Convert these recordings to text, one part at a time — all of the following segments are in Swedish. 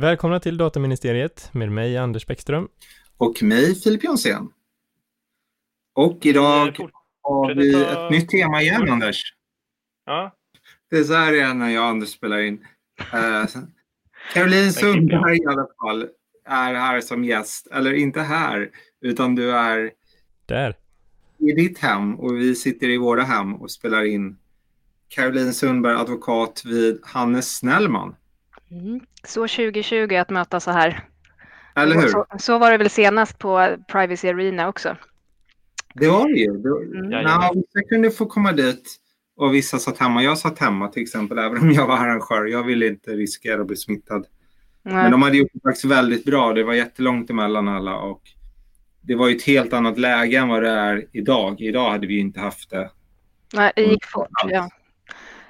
Välkomna till Dataministeriet med mig Anders Bäckström. Och mig Filip Jonsén. Och idag har vi ett nytt tema igen Anders. Ja. Det är så här igen när jag och Anders spelar in. Uh, Caroline Sundberg i alla fall är här som gäst. Eller inte här, utan du är där. i ditt hem och vi sitter i våra hem och spelar in. Caroline Sundberg, advokat vid Hannes Snellman. Mm. Så 2020 att möta så här. Eller hur? Så, så, var det väl senast på Privacy Arena också. Det var det ju. Det, mm. na, vissa kunde få komma dit och vissa satt hemma. Jag satt hemma till exempel, även om jag var arrangör. Jag ville inte riskera att bli smittad. Nej. Men de hade gjort det faktiskt väldigt bra. Det var jättelångt emellan alla och det var ju ett helt annat läge än vad det är idag. Idag hade vi inte haft det. Nej, det gick fort. Ja.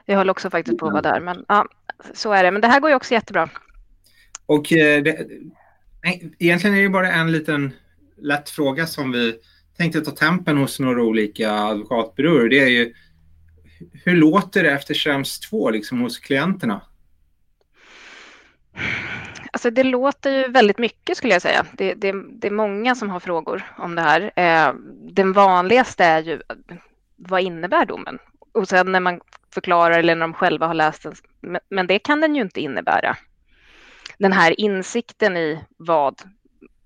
Jag höll också faktiskt på att vara där. Men ja, så är det. Men det här går ju också jättebra. Och eh, det, egentligen är det bara en liten lätt fråga som vi tänkte ta tempen hos några olika advokatbyråer. Det är ju hur låter det efter Schrems 2 liksom hos klienterna? Alltså det låter ju väldigt mycket skulle jag säga. Det, det, det är många som har frågor om det här. Eh, den vanligaste är ju vad innebär domen? Och sen när man förklarar eller när de själva har läst den. Men det kan den ju inte innebära. Den här insikten i vad,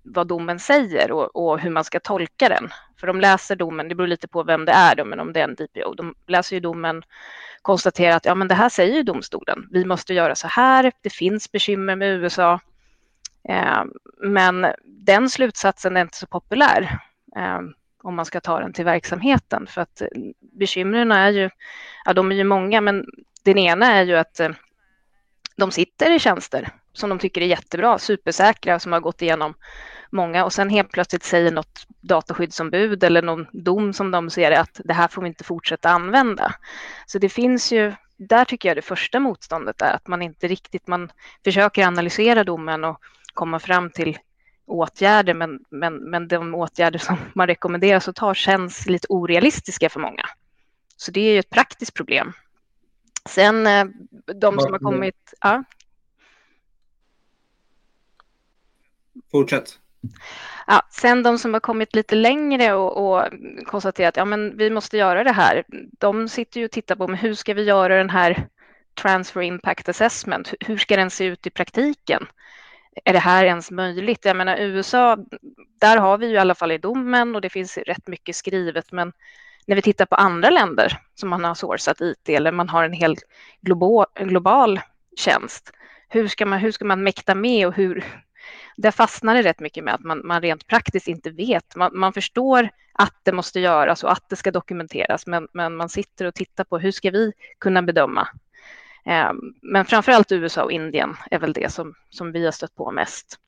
vad domen säger och, och hur man ska tolka den. För de läser domen, det beror lite på vem det är, då, men om det är en DPO, de läser ju domen, konstaterar att ja, men det här säger ju domstolen. Vi måste göra så här. Det finns bekymmer med USA. Eh, men den slutsatsen är inte så populär. Eh, om man ska ta den till verksamheten. För att eh, bekymren är ju, ja de är ju många, men den ena är ju att eh, de sitter i tjänster som de tycker är jättebra, supersäkra, som har gått igenom många och sen helt plötsligt säger något dataskyddsombud eller någon dom som de ser att det här får vi inte fortsätta använda. Så det finns ju, där tycker jag det första motståndet är att man inte riktigt, man försöker analysera domen och komma fram till åtgärder, men, men, men de åtgärder som man rekommenderas att ta känns lite orealistiska för många. Så det är ju ett praktiskt problem. Sen eh, de som har kommit... Ja. Fortsätt. Ja, sen de som har kommit lite längre och, och konstaterat att ja, men vi måste göra det här. De sitter ju och tittar på men hur ska vi göra den här transfer impact assessment? Hur ska den se ut i praktiken? är det här ens möjligt? Jag menar USA, där har vi ju i alla fall i domen och det finns rätt mycket skrivet, men när vi tittar på andra länder som man har sourcat IT eller man har en hel global, global tjänst, hur ska, man, hur ska man mäkta med och hur... Där fastnar det rätt mycket med att man, man rent praktiskt inte vet. Man, man, förstår att det måste göras och att det ska dokumenteras, men, men man sitter och tittar på hur ska vi kunna bedöma ehm, men framför allt USA och Indien är väl det som, som vi har stött på mest.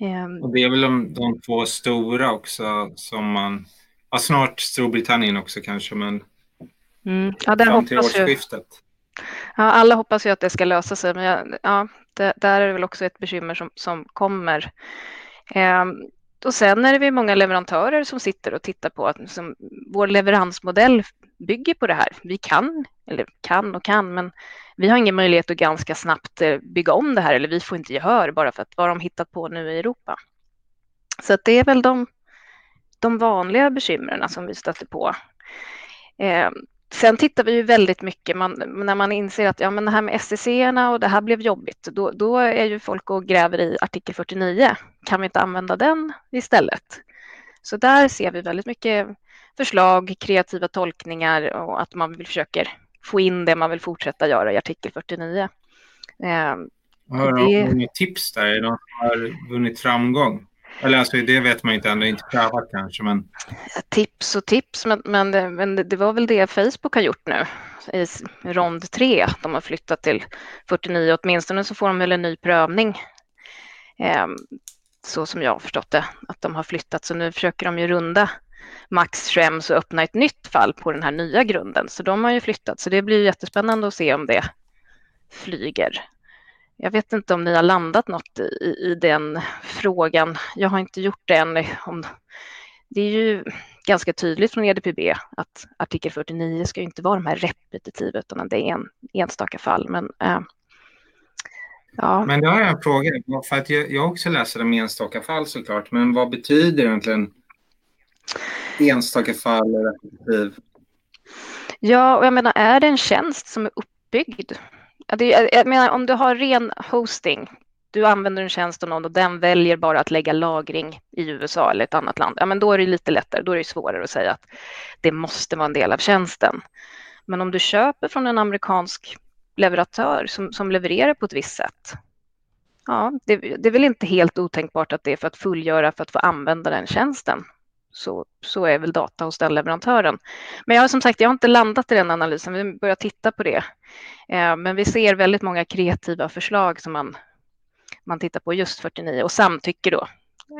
Ehm. Och det är väl de, de två stora också som man, ja, snart Storbritannien också kanske, men mm. ja, där fram till årsskiftet. Ja, alla hoppas ju att det ska lösa sig, men jag, ja, det, där är det väl också ett bekymmer som, som kommer. Eh, och sen är det många leverantörer som sitter och tittar på att som, vår leveransmodell bygger på det här. Vi kan, eller kan och kan, men vi har ingen möjlighet att ganska snabbt eh, bygga om det här eller vi får inte gehör bara för att vad de hittat på nu i Europa. Så det är väl de, de vanliga bekymren som vi stöter på. Eh, sen tittar vi ju väldigt mycket, man, när man inser att ja, men det här med SCC och det här blev jobbigt, då, då är ju folk och gräver i artikel 49. Kan vi inte använda den istället? Så där ser vi väldigt mycket förslag, kreativa tolkningar och att man vill försöka få in det man vill fortsätta göra i artikel 49. Eh, har du det... tips där? Är någon som har vunnit framgång? Eller alltså, det vet man inte ännu, inte prövat kanske. Men... Tips och tips, men, men, men det var väl det Facebook har gjort nu i rond tre. De har flyttat till 49, åtminstone så får de väl en ny prövning. Eh, så som jag har förstått det, att de har flyttat. Så nu försöker de ju runda Max Schrems och öppna ett nytt fall på den här nya grunden. Så de har ju flyttat, så det blir jättespännande att se om det flyger. Jag vet inte om ni har landat något i, i den frågan. Jag har inte gjort det än. Om, det är ju ganska tydligt från EDPB att artikel 49 ska inte vara de här repetitiva utan det är en enstaka fall. Men, äh, Ja. Men då har jag en fråga. För att jag, jag också läser om enstaka fall såklart. Men vad betyder egentligen enstaka fall eller repetitiv? Ja, och jag menar, är det en tjänst som är uppbyggd? Jag menar, om du har ren hosting, du använder en tjänst och någon och den väljer bara att lägga lagring i USA eller ett annat land, ja, men då är det lite lättare. Då är det svårare att säga att det måste vara en del av tjänsten. Men om du köper från en amerikansk leverantör som, som levererar på ett visst sätt, ja, det, det är väl inte helt otänkbart att det är för att fullgöra, för att få använda den tjänsten så, så är väl data hos den leverantören. Men jag har som sagt, jag har inte landat i den analysen. Vi börjar titta på det. Eh, men vi ser väldigt många kreativa förslag som man, man tittar på just 49 och samtycke då,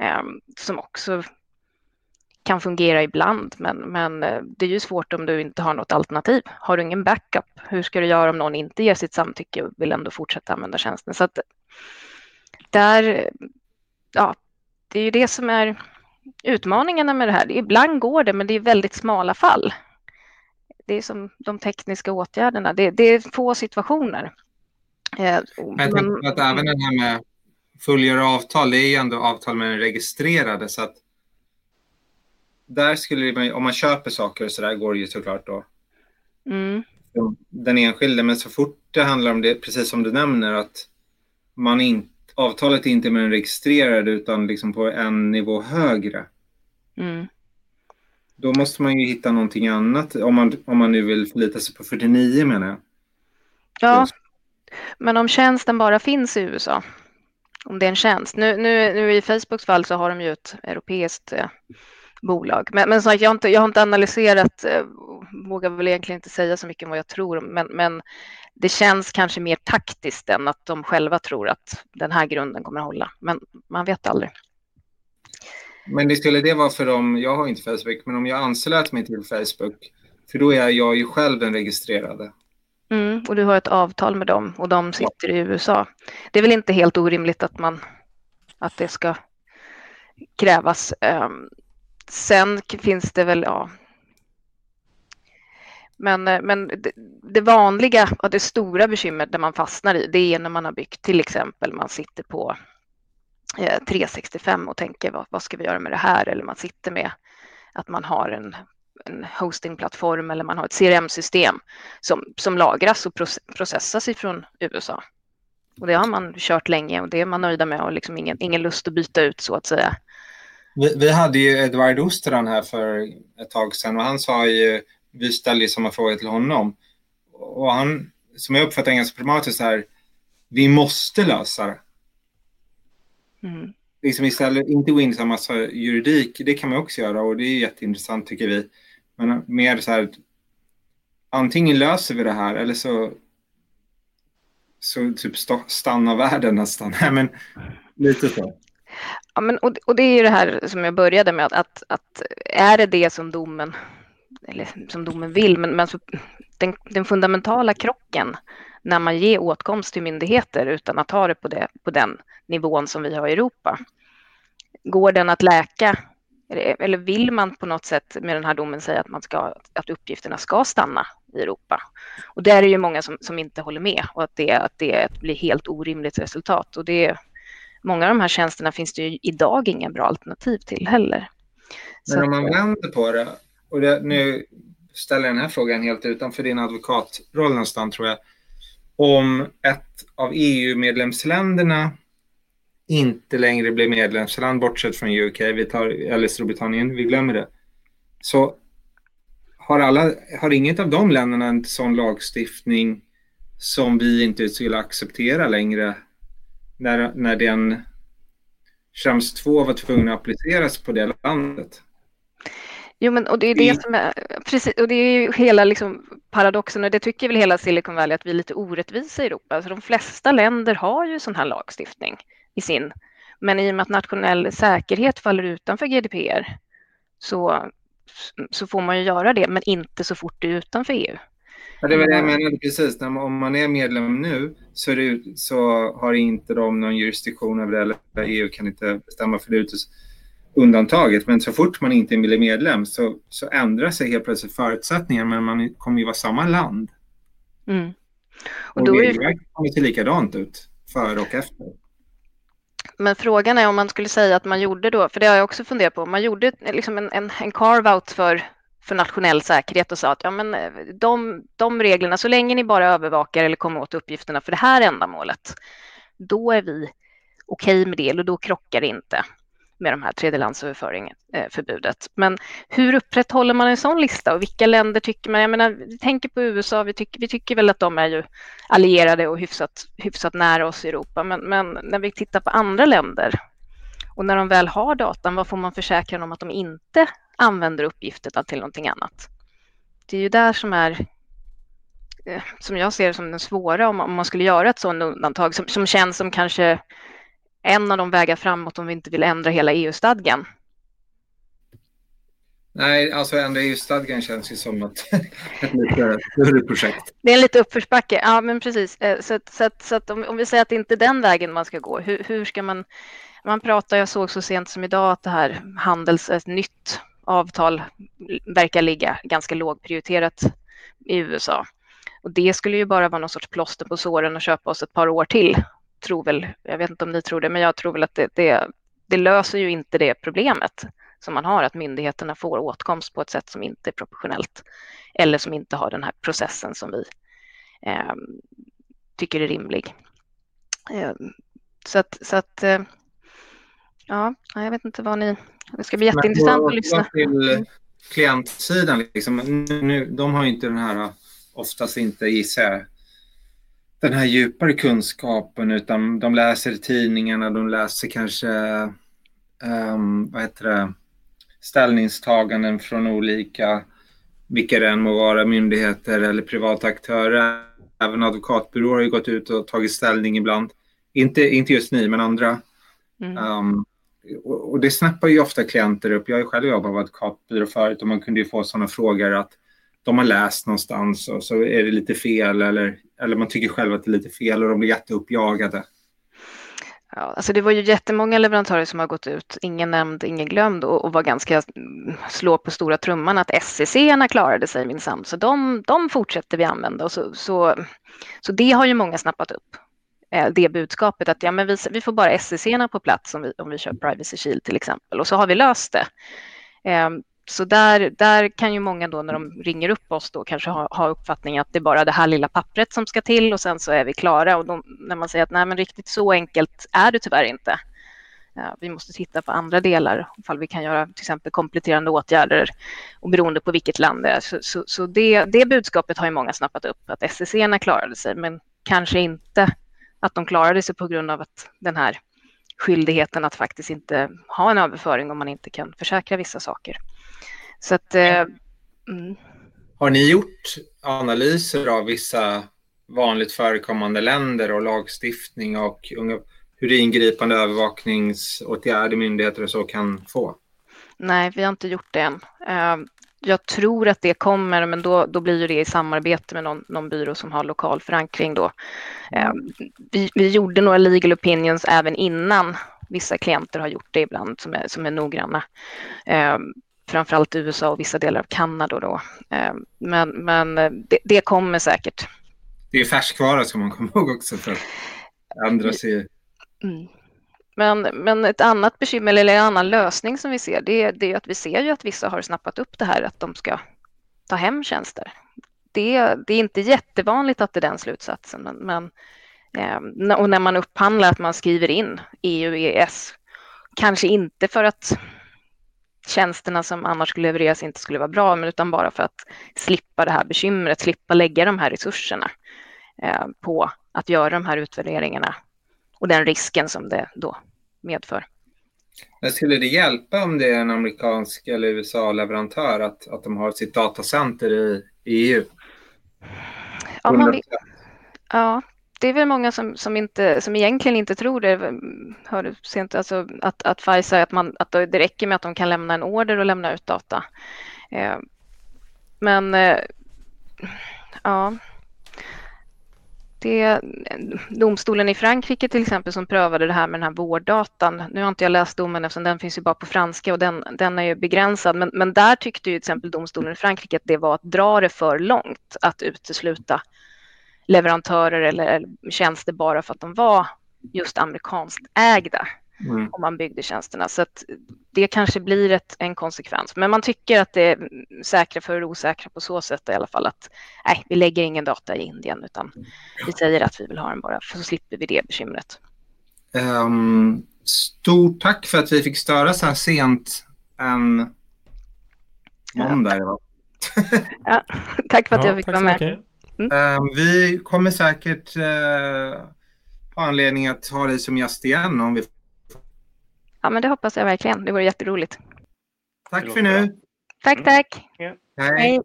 eh, som också kan fungera ibland, men, men eh, det är ju svårt om du inte har något alternativ. Har du ingen backup, hur ska du göra om någon inte ger sitt samtycke och vill ändå fortsätta använda tjänsten? Så att där, ja, det är ju det som är utmaningarna med det här. Ibland går det, men det är väldigt smala fall. Det är som de tekniska åtgärderna. Det, det är få situationer. Eh, jag tänker att även det här med fullgöra avtal, det är ju ändå avtal med den registrerade. Så att där skulle man, om man köper saker så där går det ju såklart då. Mm. Den enskilde, men så fort det handlar om det, precis som du nämner, att man inte avtalet är inte med den registrerade utan liksom på en nivå högre. Mm. Då måste man ju hitta någonting annat om man, om man nu vill förlita sig på 49 menar jag. Ja, men om tjänsten bara finns i USA, om det är en tjänst. Nu, nu, nu i Facebooks fall så har de ju ett europeiskt eh, bolag. Men, men sagt, jag, har inte, jag har inte analyserat, eh, vågar väl egentligen inte säga så mycket om vad jag tror, men, men det känns kanske mer taktiskt än att de själva tror att den här grunden kommer att hålla. Men man vet aldrig. Men det skulle det vara för dem, jag har inte Facebook, men om jag anslöt mig till Facebook, för då är jag ju själv den registrerade. Mm, och du har ett avtal med dem och de sitter i USA. Det är väl inte helt orimligt att man att det ska krävas. Sen finns det väl, ja, men, eh, men det, det, vanliga och det stora bekymret där man fastnar i, det är när man har byggt till exempel, man sitter på eh, 365 och tänker vad, vad, ska vi göra med det här? Eller man sitter med att man har en, en hostingplattform eller man har ett CRM-system som, som lagras och processas ifrån USA. Och det har man kört länge och det är man nöjda med och liksom ingen, ingen lust att byta ut så att säga. Vi, vi hade ju Edvard Osteran här för ett tag sedan och han sa ju vi ställde ju samma fråga till honom. Och han, som jag uppfattar ganska problematiskt här, vi måste lösa det. Mm. Liksom istället, inte gå in i massa juridik, det kan man också göra och det är jätteintressant tycker vi. Men mer så här, antingen löser vi det här eller så, så typ stannar världen nästan. men lite så. Ja, men, och, och det är ju det här som jag började med, att, att är det det som domen eller som domen vill, men, men den, den, fundamentala krocken när man ger åtkomst till myndigheter utan att ha det på, det på den nivån som vi har i Europa. Går den att läka? Eller vill man på något sätt med den här domen säga att, man ska, att uppgifterna ska stanna i Europa? Och där är det ju många som, som inte håller med och att det, att det blir helt orimligt resultat. Och det, många av de här tjänsterna finns det ju idag inga bra alternativ till heller. Men om man vänder på det, och det, nu ställer jag den här frågan helt utanför din advokatroll nästan tror jag. Om ett av EU-medlemsländerna inte längre blir medlemsland, bortsett från UK, vi tar, eller Storbritannien, vi glömmer det. Så har, alla, har inget av de länderna en sån lagstiftning som vi inte skulle acceptera längre när, när den Schrems 2 var tvungen att appliceras på det landet? Jo, men och det är det som är, precis, och det är ju hela liksom paradoxen och det tycker väl hela Silicon Valley att vi är lite orättvisa i Europa. Alltså de flesta länder har ju sån här lagstiftning i sin, men i och med att nationell säkerhet faller utanför GDPR så, så får man ju göra det, men inte så fort det är utanför EU. Ja, det var det jag mm. menade precis. Om man är medlem nu så, det, så har inte de någon jurisdiktion över det, eller EU kan inte bestämma för det undantaget. Men så fort man inte blir medlem så, så ändrar sig helt plötsligt förutsättningarna men man kommer ju vara samma land. Mm. Och, och regelverket kommer se likadant ut före och efter. Men frågan är om man skulle säga att man gjorde då, för det har jag också funderat på, man gjorde liksom en, en, en carve-out för, för nationell säkerhet och sa att ja, men eh, de, de reglerna, så länge ni bara övervakar eller kommer åt uppgifterna för det här ändamålet, då är vi okej okay med det, och då krockar det inte med de här tredjelandsöverföringsförbudet. Men hur upprätthåller man en sån lista och vilka länder tycker man? Jag menar, vi tänker på USA, vi tycker, vi tycker väl att de är ju allierade och hyfsat, hyfsat nära oss i Europa, men, men när vi tittar på andra länder och när de väl har datan, vad får man försäkran om att de inte använder uppgifterna till någonting annat? Det är ju där som är eh, som jag ser som den svåra om man skulle göra ett sådant undantag som, som känns som kanske en av de vägar framåt om vi inte vill ändra hela EU-stadgan. Nej, alltså ändra EU-stadgan känns ju som ett, ett lite större projekt. Det är en lite uppförsbacke, ja men precis. Eh, så, så, så att om, om, vi säger att det inte är den vägen man ska gå, hur, hur ska man... Man pratar, jag såg så sent som idag att det här handels, ett nytt avtal verkar ligga ganska lågprioriterat i USA. Och det skulle ju bara vara någon sorts plåster på såren och köpa oss ett par år till tror väl, jag vet inte om ni tror det, men jag tror väl att det, det, det löser ju inte det problemet som man har, att myndigheterna får åtkomst på ett sätt som inte är proportionellt eller som inte har den här processen som vi eh, tycker är rimlig. Eh, så att, så att eh, ja, jag vet inte vad ni... Det ska bli jätteintressant att lyssna. Till klientsidan, liksom, nu, de har ju inte den här, oftast inte gissar den här djupare kunskapen utan de läser tidningarna, de läser kanske um, vad heter det, ställningstaganden från olika, vilka det än må vara, myndigheter eller privata aktörer. Även advokatbyråer har ju gått ut och tagit ställning ibland. Inte, inte just ni, men andra. Mm. Um, och, och, det snappar ju ofta klienter upp. Jag har ju själv jobbat på advokatbyrå förut och man kunde ju få sådana frågor att de har läst någonstans och så är det lite fel eller, eller man tycker själv att det är lite fel och de blir jätteuppjagade. Ja, alltså det var ju jättemånga leverantörer som har gått ut, ingen nämnd, ingen glömd och, och var ganska slå på stora trumman att SCC-erna klarade sig minsann, så de, de fortsätter vi använda och så, så, så det har ju många snappat upp Eh, det budskapet att ja, men vi, vi får bara SCC på plats om vi, om vi kör Privacy Shield till exempel och så har vi löst det. Eh, så där, där kan ju många då när de ringer upp oss då kanske ha, ha uppfattningen att det är bara det här lilla pappret som ska till och sen så är vi klara. Och de, när man säger att nej men riktigt så enkelt är det tyvärr inte. Ja, vi måste titta på andra delar, ifall vi kan göra till exempel kompletterande åtgärder och beroende på vilket land det är. Så, så, så det, det budskapet har ju många snappat upp, att SEC klarade sig, men kanske inte att de klarade sig på grund av att den här skyldigheten att faktiskt inte ha en överföring om man inte kan försäkra vissa saker. Så att, eh, mm. Har ni gjort analyser av vissa vanligt förekommande länder och lagstiftning och hur ingripande övervakningsåtgärder myndigheter och så kan få? Nej, vi har inte gjort det än. Eh, jag tror att det kommer, men då, då blir det i samarbete med någon, någon byrå som har lokal förankring. Då. Eh, vi, vi gjorde några legal opinions även innan vissa klienter har gjort det ibland som är, som är noggranna framförallt USA och vissa delar av Kanada då. Ehm, men, men eh, det, det kommer säkert. Det är färskvara ska man komma ihåg också för andra ser. Mm. Men, men ett annat bekymmer eller en annan lösning som vi ser det, det är att vi ser ju att vissa har snappat upp det här att de ska ta hem tjänster. Det, det är inte jättevanligt att det är den slutsatsen, men, men eh, och när man upphandlar att man skriver in EU, EES, kanske inte för att tjänsterna som annars skulle levereras inte skulle vara bra, men utan bara för att slippa det här bekymret, slippa lägga de här resurserna eh, på att göra de här utvärderingarna och den risken som det då medför. Men skulle det hjälpa om det är en amerikansk eller USA-leverantör att, att de har sitt datacenter i, i EU? Ja, man ja, det är väl många som, som, inte, som egentligen inte tror det. Hör sent, alltså att, att Pfizer, att, man, att det räcker med att de kan lämna en order och lämna ut data. Eh, men eh, ja, det, domstolen i Frankrike till exempel som prövade det här med den här vårddatan. Nu har inte jag läst domen eftersom den finns ju bara på franska och den, den är ju begränsad. Men, men där tyckte ju till exempel domstolen i Frankrike att det var att dra det för långt att utesluta leverantörer eller tjänster bara för att de var just amerikanskt ägda mm. om man byggde tjänsterna. Så att det kanske blir ett, en konsekvens. Men man tycker att det är säkra för osäkra på så sätt i alla fall att nej, vi lägger ingen data i Indien utan vi säger att vi vill ha den bara för så slipper vi det bekymret. Um, stort tack för att vi fick störa så här sent en måndag. Ja. ja, tack för att ja, jag fick vara med. Mm. Um, vi kommer säkert uh, ha anledning att ha dig som gäst igen om vi Ja, men det hoppas jag verkligen. Det vore jätteroligt. Tack för nu. Tack, mm. tack. Ja. Hej. Hej.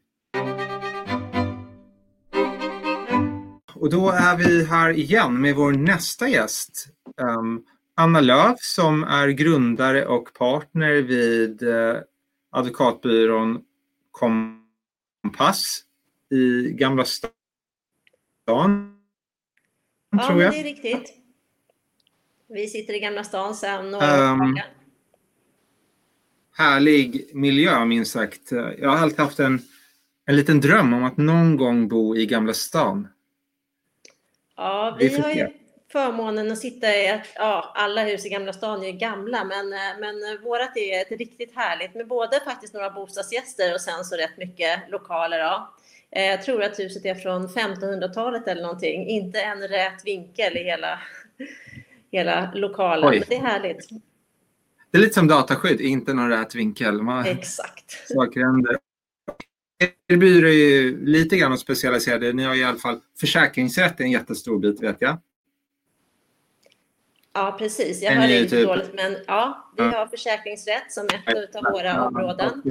Och då är vi här igen med vår nästa gäst. Um, Anna Löf som är grundare och partner vid uh, advokatbyrån Kompass i Gamla stan. Ja, tror jag. det är riktigt. Vi sitter i Gamla stan sedan några um, dagar. Härlig miljö minst sagt. Jag har alltid haft en, en liten dröm om att någon gång bo i Gamla stan. Ja, vi, har ju förmånen att sitta i, ja, alla hus i Gamla stan är gamla, men, men vårat är ett riktigt härligt med både faktiskt några bostadsgäster och sen så rätt mycket lokaler. Ja. Eh, jag tror att huset är från 1500-talet eller någonting, inte en rät vinkel i hela hela lokalen. Men det är härligt. Det är lite som dataskydd, inte någon rät vinkel. Man, Exakt. Saker händer. Er byrå är ju lite grann specialiserade. Ni har i alla fall försäkringsrätt är en jättestor bit vet jag. Ja, precis. Jag hör inte typ... dåligt, men ja, vi har försäkringsrätt som ett av våra områden.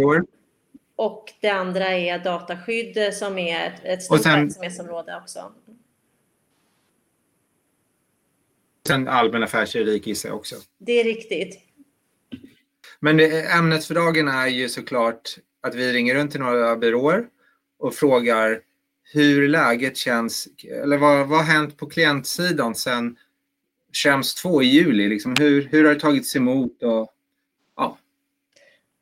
Och det andra är dataskydd som är ett stort sen... verksamhetsområde också. Sen allmän affärsjuridik gissar jag också. Det är riktigt. Men ämnet för dagen är ju såklart att vi ringer runt till några byråer och frågar hur läget känns, eller vad, vad har hänt på klientsidan sen Schrems 2 i juli? Liksom hur, hur har det tagits emot? Och.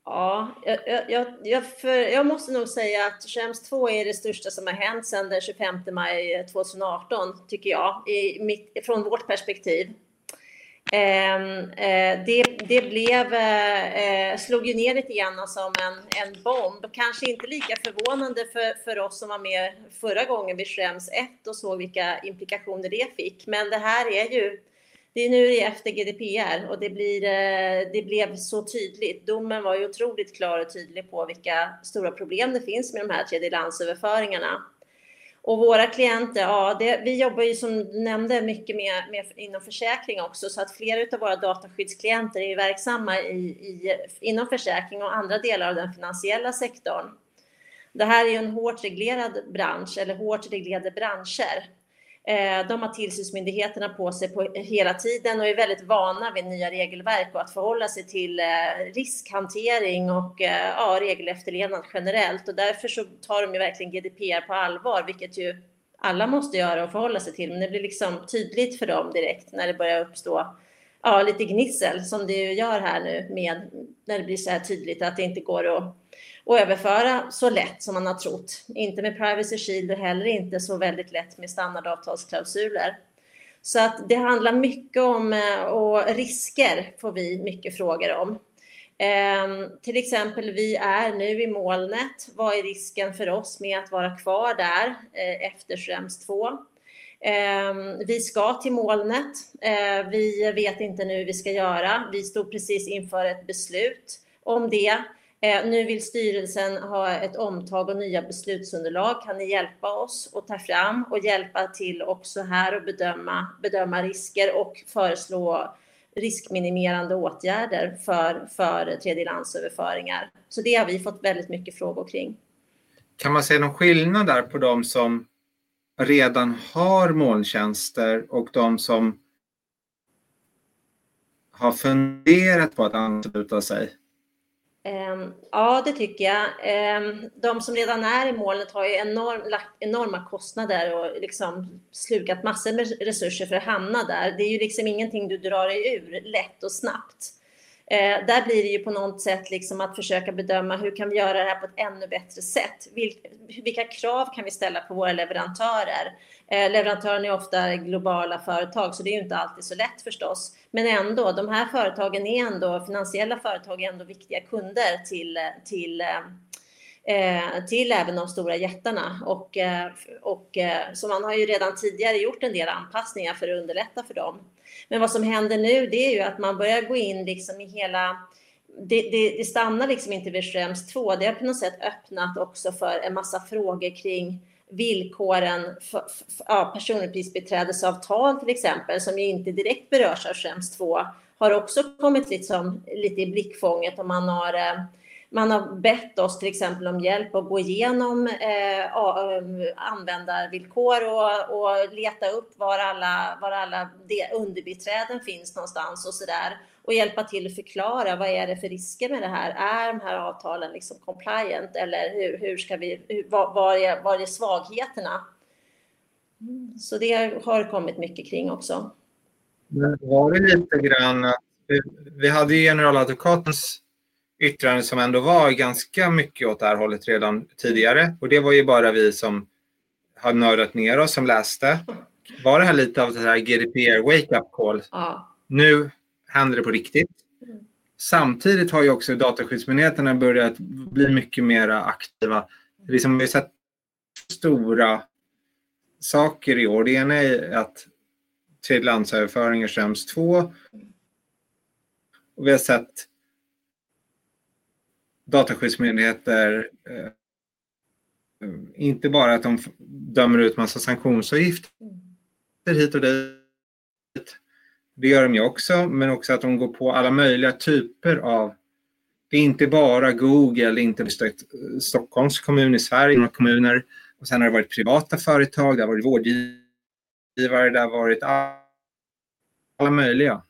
Ja, jag, jag, jag, för, jag måste nog säga att Schrems 2 är det största som har hänt sedan den 25 maj 2018, tycker jag, i mitt, från vårt perspektiv. Ehm, eh, det, det blev, eh, eh, slog ju ner lite grann som en, en bomb. Kanske inte lika förvånande för, för oss som var med förra gången vid Schrems 1 och såg vilka implikationer det fick. Men det här är ju det är nu det är efter GDPR och det, blir, eh, det blev så tydligt. Domen var ju otroligt klar och tydlig på vilka stora problem det finns med de här tredjelandsöverföringarna. Och våra klienter, ja, det, vi jobbar ju som du nämnde mycket med, med, inom försäkring också, så att flera av våra dataskyddsklienter är verksamma i, i, inom försäkring och andra delar av den finansiella sektorn. Det här är ju en hårt reglerad bransch eller hårt reglerade branscher Eh, de har tillsynsmyndigheterna på sig på hela tiden och är väldigt vana vid nya regelverk och att förhålla sig till eh, riskhantering och eh, ja, regelefterlevnad generellt. Och därför så tar de ju verkligen GDPR på allvar, vilket ju alla måste göra och förhålla sig till. Men det blir liksom tydligt för dem direkt när det börjar uppstå ja, lite gnissel som det ju gör här nu med när det blir så här tydligt att det inte går att och överföra så lätt som man har trott. Inte med Privacy Shield och heller inte så väldigt lätt med standardavtalsklausuler. Så att det handlar mycket om eh, och risker får vi mycket frågor om. Eh, till exempel, vi är nu i molnet. Vad är risken för oss med att vara kvar där eh, efter Schrems 2? Eh, vi ska till molnet. Eh, vi vet inte nu hur vi ska göra. Vi stod precis inför ett beslut om det. Eh, nu vill styrelsen ha ett omtag och nya beslutsunderlag. Kan ni hjälpa oss att ta fram och hjälpa till också här och bedöma, bedöma risker och föreslå riskminimerande åtgärder för, för tredjelandsöverföringar. Så det har vi fått väldigt mycket frågor kring. Kan man se någon skillnad där på de som redan har molntjänster och de som har funderat på att ansluta sig? Ehm, ja, det tycker jag. Ehm, de som redan är i molnet har ju enorm, lagt enorma kostnader och liksom slukat massor med resurser för att hamna där. Det är ju liksom ingenting du drar dig ur lätt och snabbt. Eh, där blir det ju på något sätt liksom att försöka bedöma hur kan vi göra det här på ett ännu bättre sätt? Vil, vilka krav kan vi ställa på våra leverantörer? Eh, leverantörerna är ofta globala företag, så det är ju inte alltid så lätt förstås. Men ändå, de här företagen är ändå, finansiella företag är ändå viktiga kunder till, eh, till eh, Eh, till även de stora jättarna. Och, eh, och, eh, så man har ju redan tidigare gjort en del anpassningar för att underlätta för dem. Men vad som händer nu det är ju att man börjar gå in liksom i hela det, det, det stannar liksom inte vid Schrems 2. Det har på något sätt öppnat också för en massa frågor kring villkoren för, för ja, personuppgiftsbiträdesavtal till exempel, som ju inte direkt berörs av Schrems 2, har också kommit liksom lite i blickfånget om man har eh, man har bett oss till exempel om hjälp att gå igenom eh, eh användarvillkor och, och leta upp var alla, var alla underbiträden finns någonstans och så där och hjälpa till att förklara vad är det för risker med det här? Är de här avtalen liksom compliant eller hur, hur ska vi, hur, var, var, är, var är svagheterna? Så det har kommit mycket kring också. Men var det lite grann att vi, vi hade ju generaladvokatens yttrande som ändå var ganska mycket åt det här hållet redan tidigare. Och det var ju bara vi som har nördat ner oss som läste. Var det här lite av det här GDPR wake-up call? Ja. Nu händer det på riktigt. Samtidigt har ju också Dataskyddsmyndigheterna börjat bli mycket mer aktiva. Liksom, vi har sett stora saker i år. Det ena är att tredjelandsöverföringar Schrems 2. Och vi har sett dataskyddsmyndigheter eh, inte bara att de dömer ut massa sanktionsavgifter hit och dit. Det gör de ju också, men också att de går på alla möjliga typer av det är inte bara Google, inte Stockholms kommun i Sverige, några kommuner. Och sen har det varit privata företag, det har varit vårdgivare, det har varit alla möjliga.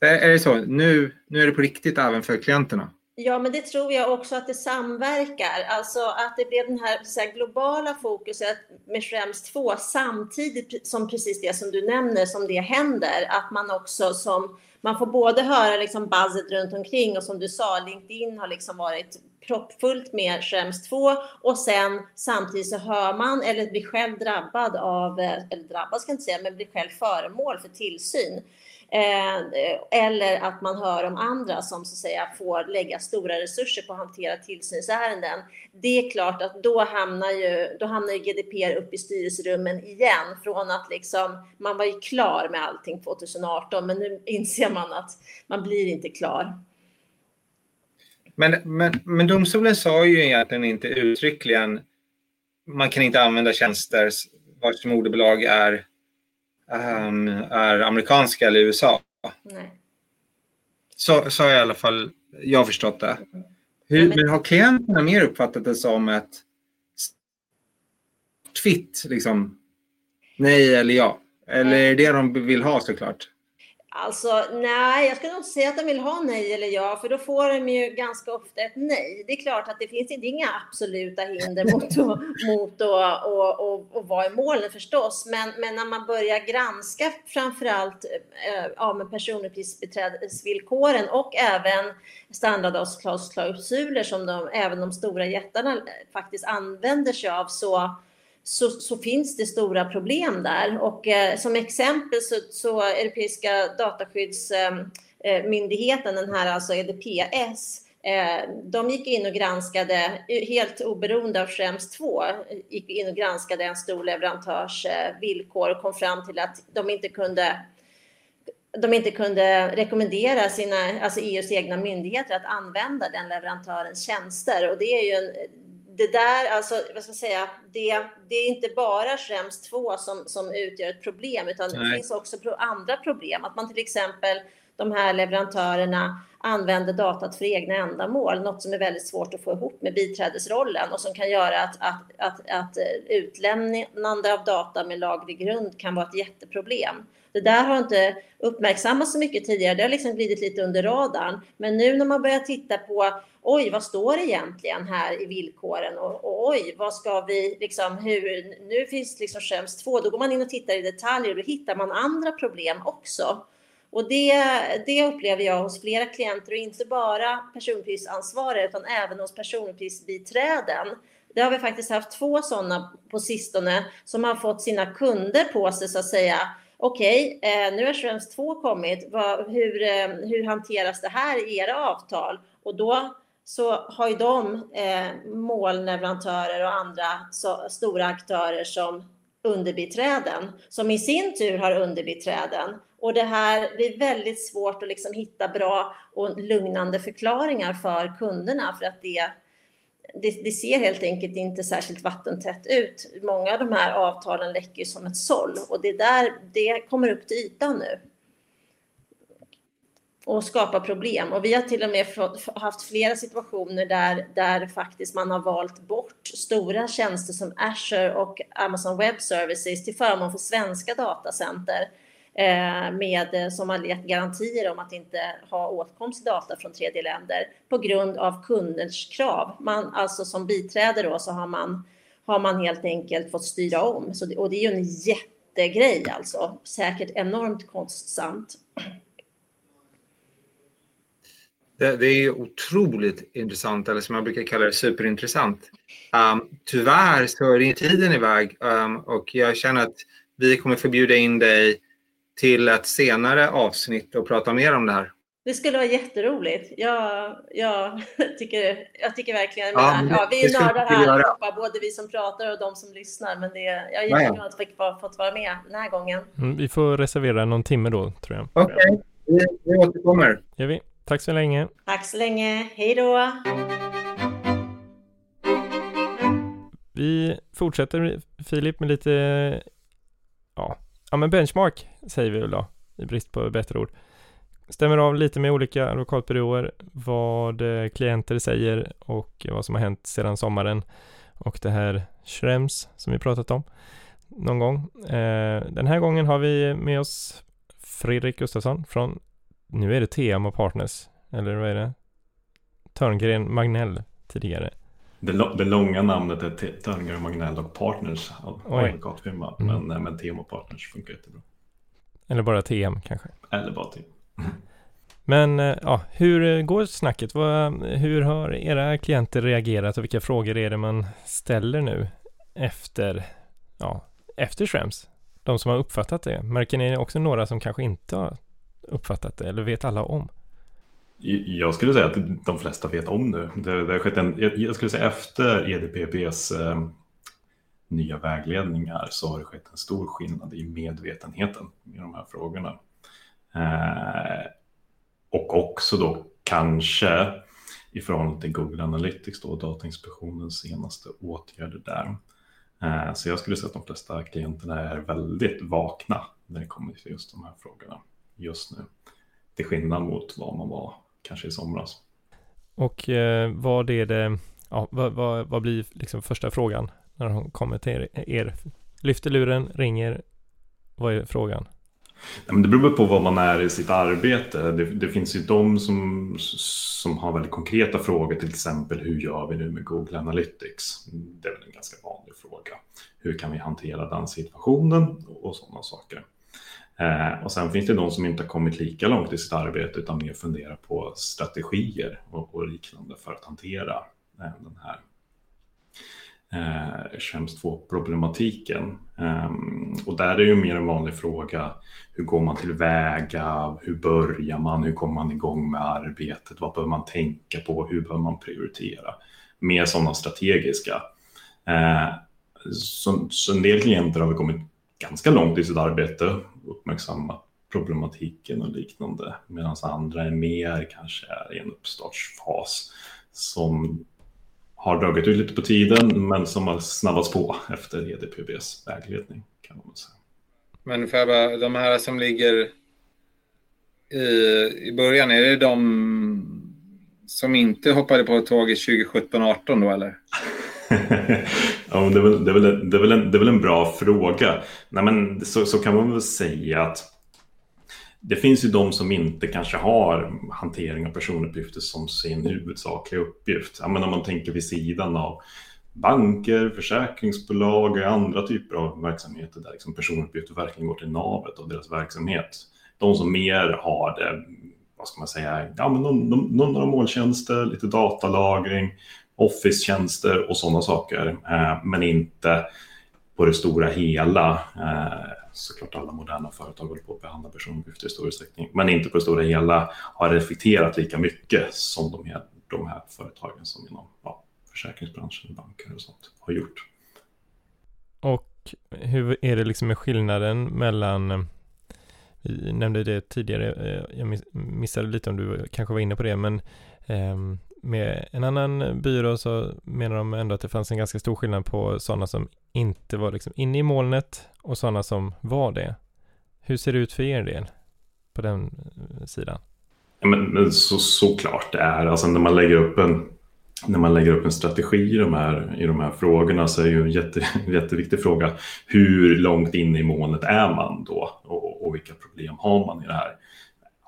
Är det så? Nu, nu är det på riktigt även för klienterna? Ja, men det tror jag också att det samverkar. Alltså att det blev den här, så här globala fokuset med Schrems 2 samtidigt som precis det som du nämner, som det händer. Att man också som, man får både höra liksom buzzet runt omkring och som du sa, LinkedIn har liksom varit proppfullt med Schrems 2 och sen samtidigt så hör man eller blir själv drabbad av, eh, eller drabbad ska jag inte säga, men blir själv föremål för tillsyn. Eh, eller att man hör om andra som så att säga får lägga stora resurser på att hantera tillsynsärenden. Det är klart att då hamnar ju, då hamnar ju GDPR upp i styrelserummen igen från att liksom man var ju klar med allting 2018 men nu inser man att man blir inte klar. Men, men, men domstolen sa ju egentligen inte uttryckligen man kan inte använda tjänster vars moderbolag är um, är amerikanska eller USA. Nej. Så, så har i alla fall jag förstått det. Hur, men har klienterna mer uppfattat det som ett fit, liksom nej eller ja? Eller är det det de vill ha såklart? Alltså nej, jag skulle nog säga att de vill ha nej eller ja, för då får de ju ganska ofta ett nej. Det är klart att det finns inte inga absoluta hinder mot att, mot att och, och, och vara i målen förstås, men, men när man börjar granska framförallt äh, ja, med personuppgiftsbiträdesvillkoren och även standardavtalsklausuler som de, även de stora jättarna faktiskt använder sig av så så, så, finns det stora problem där. Och eh, som exempel så, så Europeiska dataskyddsmyndigheten, ehm, eh, den här alltså EDPS, eh, de gick in och granskade, eh, helt oberoende av Schrems 2, eh, gick in och granskade en stor leverantörs eh, villkor och kom fram till att de inte kunde de inte kunde rekommendera sina, alltså EUs egna myndigheter att använda den leverantörens tjänster. Och det är ju en, det där, alltså, vad ska jag säga, det, det är inte bara Schrems 2 som, som utgör ett problem, utan Nej. det finns också andra problem. Att man till exempel, de här leverantörerna använder datat för egna ändamål, något som är väldigt svårt att få ihop med biträdesrollen och som kan göra att, att, att, att utlämnande av data med laglig grund kan vara ett jätteproblem. Det där har inte uppmärksammats så mycket tidigare. Det har liksom glidit lite under radarn. Men nu när man börjar titta på oj, vad står det egentligen här i villkoren och, och oj, vad ska vi liksom hur nu finns liksom skäms 2. Då går man in och tittar i detaljer och då hittar man andra problem också. Och det, det upplever jag hos flera klienter och inte bara personuppgiftsansvariga utan även hos personuppgiftsbiträden. Det har vi faktiskt haft två sådana på sistone som har fått sina kunder på sig så att säga. Okej, okay, nu har Schrems 2 kommit. Hur, eh, hur hanteras det här i era avtal? Och då så har ju de eh, målleverantörer och andra så, stora aktörer som underbiträden som i sin tur har underbiträden. Och det här blir väldigt svårt att liksom hitta bra och lugnande förklaringar för kunderna för att det, det, det, ser helt enkelt inte särskilt vattentätt ut. Många av de här avtalen läcker som ett såll och det där det kommer upp till ytan nu och skapa problem. Och vi har till och med haft flera situationer där, där faktiskt man har valt bort stora tjänster som Azure och Amazon Web Services till förmån för svenska datacenter Eh, med, eh, som har gett garantier om att inte ha åtkomst till data från tredje länder på grund av kundens krav. Man, alltså som biträde då så har man, har man helt enkelt fått styra om. Så, och det är ju en jättegrej alltså, säkert enormt kostsamt. Det, det, är otroligt intressant, eller som jag brukar kalla det superintressant. Um, tyvärr så är tiden iväg um, och jag känner att vi kommer förbjuda in dig till ett senare avsnitt och prata mer om det här. Det skulle vara jätteroligt. Jag, jag, tycker, jag tycker verkligen ja, men, ja, Vi är nördar här allihopa, både vi som pratar och de som lyssnar. Men det, jag är jätteglad att jag fått vara med den här gången. Mm, vi får reservera någon timme då, tror jag. Okej, okay. vi, vi återkommer. Gör vi. Tack så länge. Tack så länge. Hej då. Vi fortsätter Filip med lite ja, ja men benchmark säger vi väl då i brist på bättre ord. Stämmer av lite med olika advokatbyråer vad eh, klienter säger och vad som har hänt sedan sommaren och det här Schrems som vi pratat om någon gång. Eh, den här gången har vi med oss Fredrik Gustafsson från nu är det TM och Partners, eller vad är det? Törngren Magnell tidigare. Det, det långa namnet är Törngren Magnell och Partners, advokatfirma, mm. men, eh, men TM och Partners funkar jättebra. Eller bara TM kanske? Eller bara TM. Men eh, ja, hur går snacket? hur har era klienter reagerat och vilka frågor är det man ställer nu efter, ja, efter Schrems? De som har uppfattat det. Märker ni också några som kanske inte har uppfattat det, eller vet alla om? Jag skulle säga att de flesta vet om nu. Det, det har skett en, jag skulle säga efter EDPBs eh, nya vägledningar så har det skett en stor skillnad i medvetenheten i de här frågorna. Eh, och också då kanske i förhållande till Google Analytics då, Datainspektionens senaste åtgärder där. Eh, så jag skulle säga att de flesta klienterna är väldigt vakna när det kommer till just de här frågorna just nu. Till skillnad mot vad man var kanske i somras. Och eh, vad är det, ja, vad, vad, vad blir liksom första frågan när de kommer till er? Lyfter luren, ringer, vad är frågan? Ja, men det beror på vad man är i sitt arbete. Det, det, finns ju de som, som har väldigt konkreta frågor, till exempel hur gör vi nu med Google Analytics? Det är väl en ganska vanlig fråga. Hur kan vi hantera den situationen och sådana saker. Eh, och sen finns det de som inte har kommit lika långt i sitt arbete utan mer funderar på strategier och, och liknande för att hantera eh, den här eh, 2-problematiken. Eh, och där är ju mer en vanlig fråga, hur går man tillväga, hur börjar man, hur kommer man igång med arbetet, vad behöver man tänka på, hur behöver man prioritera? Mer sådana strategiska. Eh, så, så en del klienter har vi kommit ganska långt i sitt arbete, uppmärksammat problematiken och liknande, medan andra är mer kanske är i en uppstartsfas som har dragit ut lite på tiden, men som har snabbats på efter EDPBs vägledning kan man säga. Men för bara, de här som ligger i, i början, är det de som inte hoppade på tåget 2017-18 då eller? Ja, det, är väl, det, är väl, det, är väl en, det är väl en bra fråga. Nej, men så, så kan man väl säga att det finns ju de som inte kanske har hantering av personuppgifter som sin huvudsakliga uppgift. Ja, men om man tänker vid sidan av banker, försäkringsbolag och andra typer av verksamheter där liksom personuppgifter verkligen går till navet av deras verksamhet. De som mer har det, vad ska man säga, ja, men någon, någon, några måltjänster, lite datalagring, Office-tjänster och sådana saker, eh, men inte på det stora hela. Eh, såklart alla moderna företag håller på att behandla personuppgifter i stor utsträckning, men inte på det stora hela har reflekterat lika mycket som de här, de här företagen som inom ja, försäkringsbranschen, banker och sånt har gjort. Och hur är det liksom med skillnaden mellan eh, vi nämnde det tidigare, jag missade lite om du kanske var inne på det, men ehm, med en annan byrå så menar de ändå att det fanns en ganska stor skillnad på sådana som inte var liksom inne i molnet och sådana som var det. Hur ser det ut för er del på den eh, sidan? Ja, men så, såklart det är, alltså när man lägger upp en när man lägger upp en strategi i de här, i de här frågorna så är ju en jätte, jätteviktig fråga hur långt in i molnet är man då och, och vilka problem har man i det här?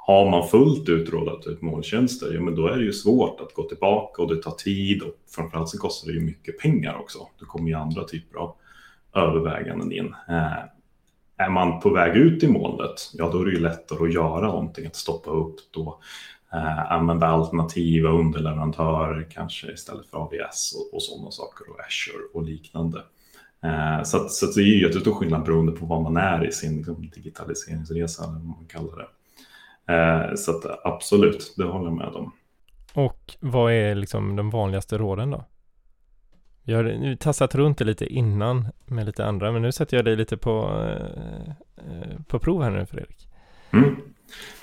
Har man fullt ut rådat ut molntjänster, ja men då är det ju svårt att gå tillbaka och det tar tid och framförallt så kostar det ju mycket pengar också. Det kommer ju andra typer av överväganden in. Eh, är man på väg ut i molnet, ja då är det ju lättare att göra någonting, att stoppa upp då, eh, använda alternativa underleverantörer kanske istället för AVS och, och sådana saker och Azure och liknande. Eh, så, att, så att det är ju jättestor skillnad beroende på var man är i sin liksom, digitaliseringsresa eller vad man kallar det. Eh, så att, absolut, det håller jag med om. Och vad är liksom de vanligaste råden då? Jag har nu tassat runt det lite innan med lite andra, men nu sätter jag dig lite på, eh, eh, på prov här nu Fredrik. Mm.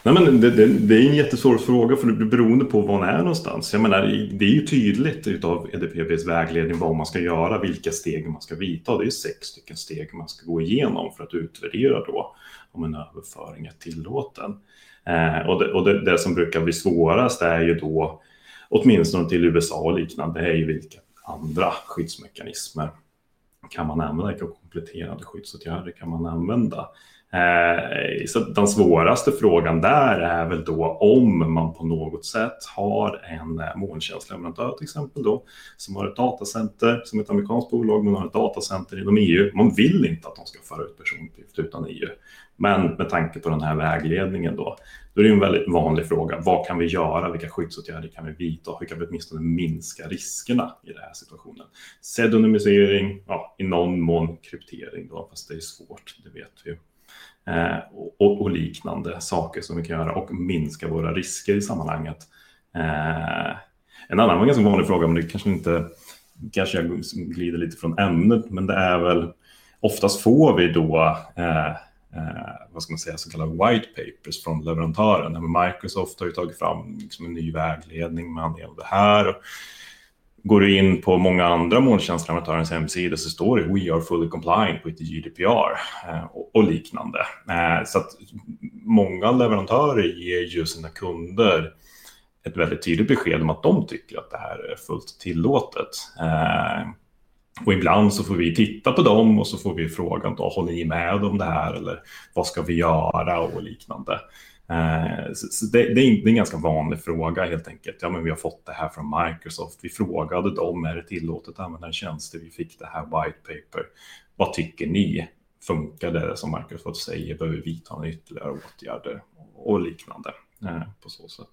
Nej, men det, det, det, är en jättesvår fråga för det beroende på var man är någonstans. Jag menar, det är ju tydligt utav EDPBs vägledning vad man ska göra, vilka steg man ska vidta. Det är sex stycken steg man ska gå igenom för att utvärdera då om en överföring är tillåten. Eh, och det, och det, det, som brukar bli svårast är ju då, åtminstone till USA och liknande, det är ju vilka andra skyddsmekanismer kan man använda, vilka kompletterande skyddsåtgärder kan man använda. Eh, så den svåraste frågan där är väl då om man på något sätt har en eh, molntjänstleverantör till exempel då, som har ett datacenter, som ett amerikanskt bolag, men har ett datacenter inom EU. Man vill inte att de ska föra ut personuppgifter utan EU. Men med tanke på den här vägledningen då, då är det en väldigt vanlig fråga. Vad kan vi göra? Vilka skyddsåtgärder kan vi vidta? Hur kan vi åtminstone minska riskerna i den här situationen? Pseudonymisering, ja, i någon mån kryptering då, fast det är svårt, det vet vi ju. Eh, och, och, liknande saker som vi kan göra och minska våra risker i sammanhanget. Eh, en annan ganska vanlig fråga, men det kanske inte kanske jag glider lite från ämnet, men det är väl oftast får vi då eh, eh, vad ska man säga, så kallade white papers från leverantören. Microsoft har ju tagit fram liksom en ny vägledning med anledning av det här. Och går du in på många andra molntjänstleverantörens hemsida så står det We are fully compliant with GDPR eh, och, liknande. Eh, så att många leverantörer ger ju sina kunder ett väldigt tydligt besked om att de tycker att det här är fullt tillåtet. Eh, och ibland så får vi titta på dem och så får vi frågan då, håller ni med om det här eller vad ska vi göra och liknande. Eh, så det, det, är en ganska vanlig fråga helt enkelt. Ja, men vi har fått det här från Microsoft. Vi frågade dem, är det tillåtet att använda en tjänst? Vi fick det här white paper. Vad tycker ni? Funkar det som Microsoft säger? Behöver vi vidta några ytterligare åtgärder och liknande eh, på så sätt?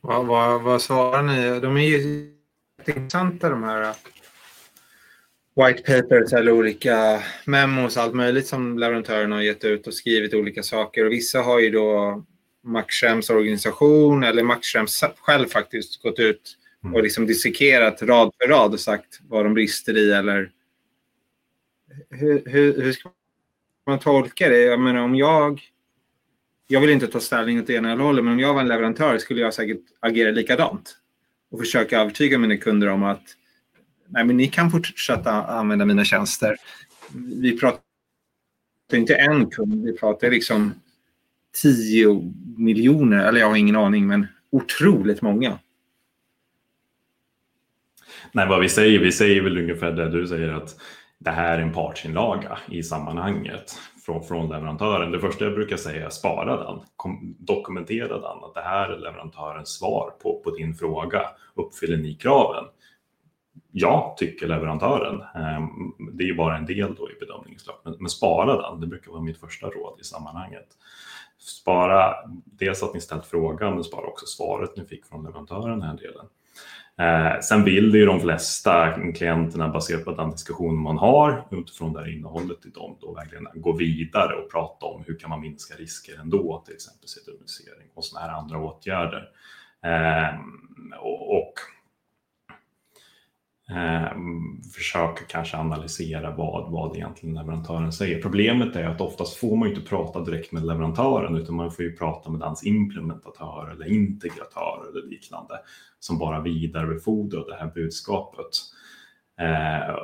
Vad, vad, vad svarar ni? De är ju intressanta de här eh, white papers eller olika memos, allt möjligt som leverantörerna har gett ut och skrivit olika saker. Och vissa har ju då Max organisation eller Max Schrems själv faktiskt gått ut mm. och liksom dissekerat rad för rad och sagt vad de brister i eller hur, hur, hur ska man tolka det? Jag menar om jag jag vill inte ta ställning åt ena eller hållet, men om jag var en leverantör skulle jag säkert agera likadant och försöka övertyga mina kunder om att nej, men ni kan fortsätta använda mina tjänster. Vi pratar inte en kund, vi pratar liksom 10 miljoner, eller jag har ingen aning, men otroligt många. Nej, vad vi säger, vi säger väl ungefär det du säger att det här är en partsinlaga i sammanhanget från, från leverantören. Det första jag brukar säga är spara den, kom, dokumentera den, att det här är leverantörens svar på, på din fråga. Uppfyller ni kraven? ja, tycker leverantören. Ehm, det är ju bara en del då i bedömningen. Men, men spara den, det brukar vara mitt första råd i sammanhanget. Spara dels att ni ställt frågan, men spara också svaret ni fick från leverantören den här delen. Eh, sen vill ju de flesta klienterna baserat på den diskussion man har utifrån det här innehållet i dem då verkligen gå vidare och prata om hur kan man minska risker ändå, till exempel sedulisering och sådana här andra åtgärder. Eh, och, och eh, försöka kanske analysera vad, vad egentligen leverantören säger. Problemet är att oftast får man inte prata direkt med leverantören utan man får ju prata med hans implementatör eller integratör eller liknande som bara vidarebefordrar det här budskapet. Eh,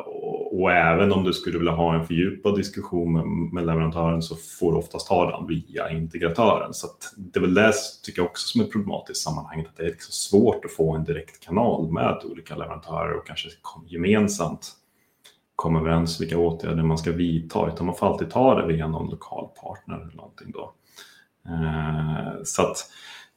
och, även om du skulle vilja ha en fördjupad diskussion med, med leverantören så får du oftast ha den via integratören. Så det är väl det tycker jag också som är problematiskt i sammanhanget, att det är liksom svårt att få en direkt kanal med olika leverantörer och kanske gemensamt komma överens vilka åtgärder man ska vidta, utan man får alltid ta det via någon lokal partner eller någonting då. Eh, så att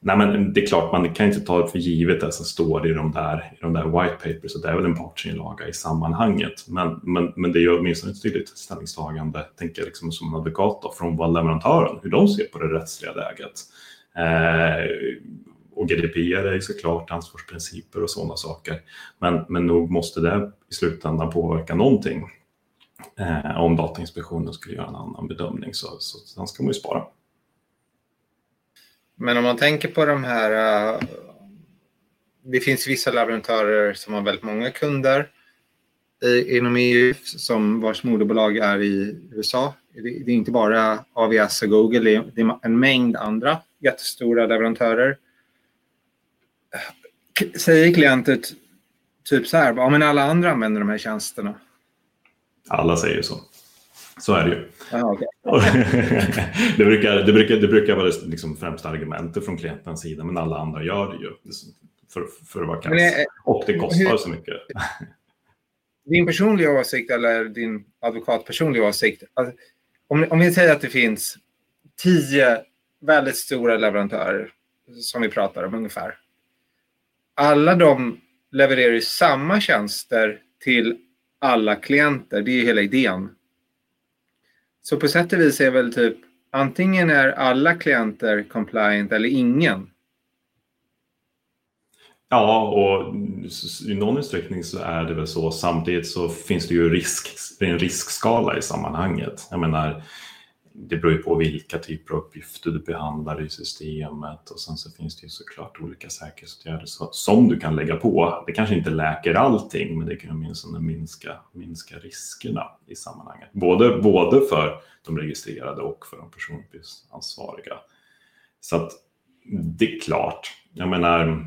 Nej, men det är klart, man kan inte ta det för givet det som står i de där, i de där white papers, och det är väl en partsinlaga i sammanhanget. Men, men, men det är ju åtminstone ett tydligt ställningstagande, tänker jag liksom som en advokat då, från vad leverantören, hur de ser på det rättsliga läget. Eh, och GDPR är ju såklart ansvarsprinciper och sådana saker. Men, men nog måste det i slutändan påverka någonting. Eh, om Datainspektionen skulle göra en annan bedömning så, så den ska man ju spara. Men om man tänker på de här... Eh, det finns vissa leverantörer som har väldigt många kunder inom EU som vars moderbolag är i USA. Det, är inte bara AVS och Google, det är, en mängd andra jättestora leverantörer. Säger klienten typ så här, ja men alla andra använder de här tjänsterna? Alla säger så. Så är det ju. Ah, okay. det, brukar, det, brukar, det brukar vara liksom främsta argumentet från klientens sida, men alla andra gör det ju för, för att vara kass. Och det kostar hur, så mycket. din personliga åsikt eller din advokat personliga åsikt. Alltså, om, om vi säger att det finns tio väldigt stora leverantörer som vi pratar om ungefär. Alla de levererar ju samma tjänster till alla klienter. Det är hela idén. Så på sätt och vis är väl typ antingen är alla klienter compliant eller ingen. Ja, och i någon utsträckning så är det väl så. Samtidigt så finns det ju risk, en riskskala i sammanhanget. Jag menar, det beror ju på vilka typer av uppgifter du behandlar i systemet och sen så finns det ju såklart olika säkerhetsåtgärder som du kan lägga på. Det kanske inte läker allting, men det kan åtminstone minska, minska riskerna i sammanhanget. Både, både för de registrerade och för de personuppgiftsansvariga. Så att det är klart, jag menar,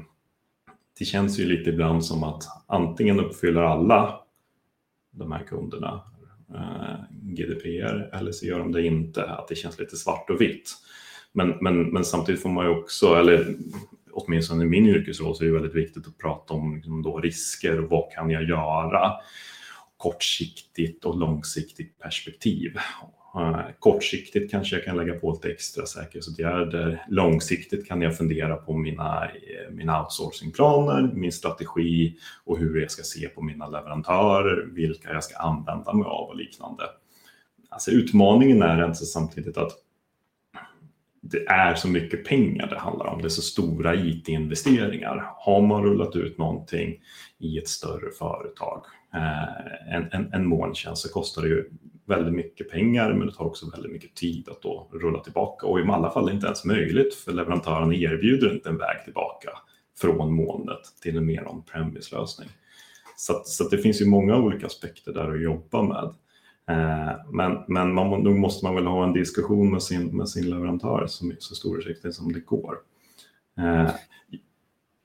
det känns ju lite ibland som att antingen uppfyller alla de här kunderna Eh, GDPR eller så gör de det inte, att det känns lite svart och vitt. Men, men, men samtidigt får man ju också, eller åtminstone i min yrkesroll så är det väldigt viktigt att prata om liksom då risker och vad kan jag göra kortsiktigt och långsiktigt perspektiv. Eh, kortsiktigt kanske jag kan lägga på lite extra säkerhetsåtgärder. Långsiktigt kan jag fundera på mina, eh, mina outsourcingplaner, min strategi och hur jag ska se på mina leverantörer, vilka jag ska använda mig av och liknande. Alltså utmaningen är alltså samtidigt att det är så mycket pengar det handlar om. Det är så stora IT-investeringar. Har man rullat ut någonting i ett större företag, eh, en, en, en molntjänst, så kostar det ju väldigt mycket pengar men det tar också väldigt mycket tid att då rulla tillbaka och i alla fall inte ens möjligt för leverantören erbjuder inte en väg tillbaka från molnet till en mer on-premise lösning. Så, så det finns ju många olika aspekter där att jobba med. Eh, men, men man, nog måste man väl ha en diskussion med sin, med sin leverantör som är så stor utsträckning som det går. Eh,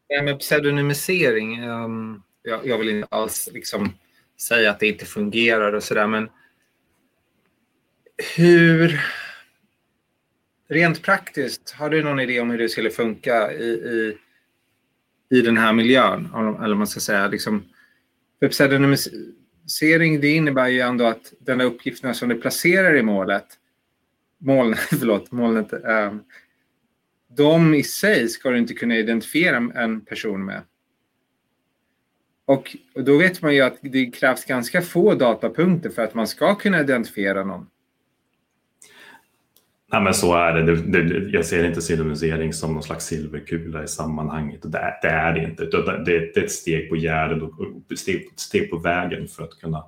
ja, med pseudonymisering, um, jag, jag, vill inte alls liksom säga att det inte fungerar och sådär, men hur... Rent praktiskt, har du någon idé om hur det skulle funka i, i, i den här miljön? Eller man ska säga, liksom, för pseudonymisering det innebär ju ändå att den uppgifterna som du placerar i målet, molnet, förlåt, molnet, äh, ehm, de i sig ska du inte kunna identifiera en person med. Och då vet man ju att det krävs ganska få datapunkter för att man ska kunna identifiera någon. Nej, men så är det. det, det jag ser inte pseudonymisering som någon slags silverkula i sammanhanget. Det, det är det inte. Det, det, är ett steg på gärdet och steg, steg på vägen för att kunna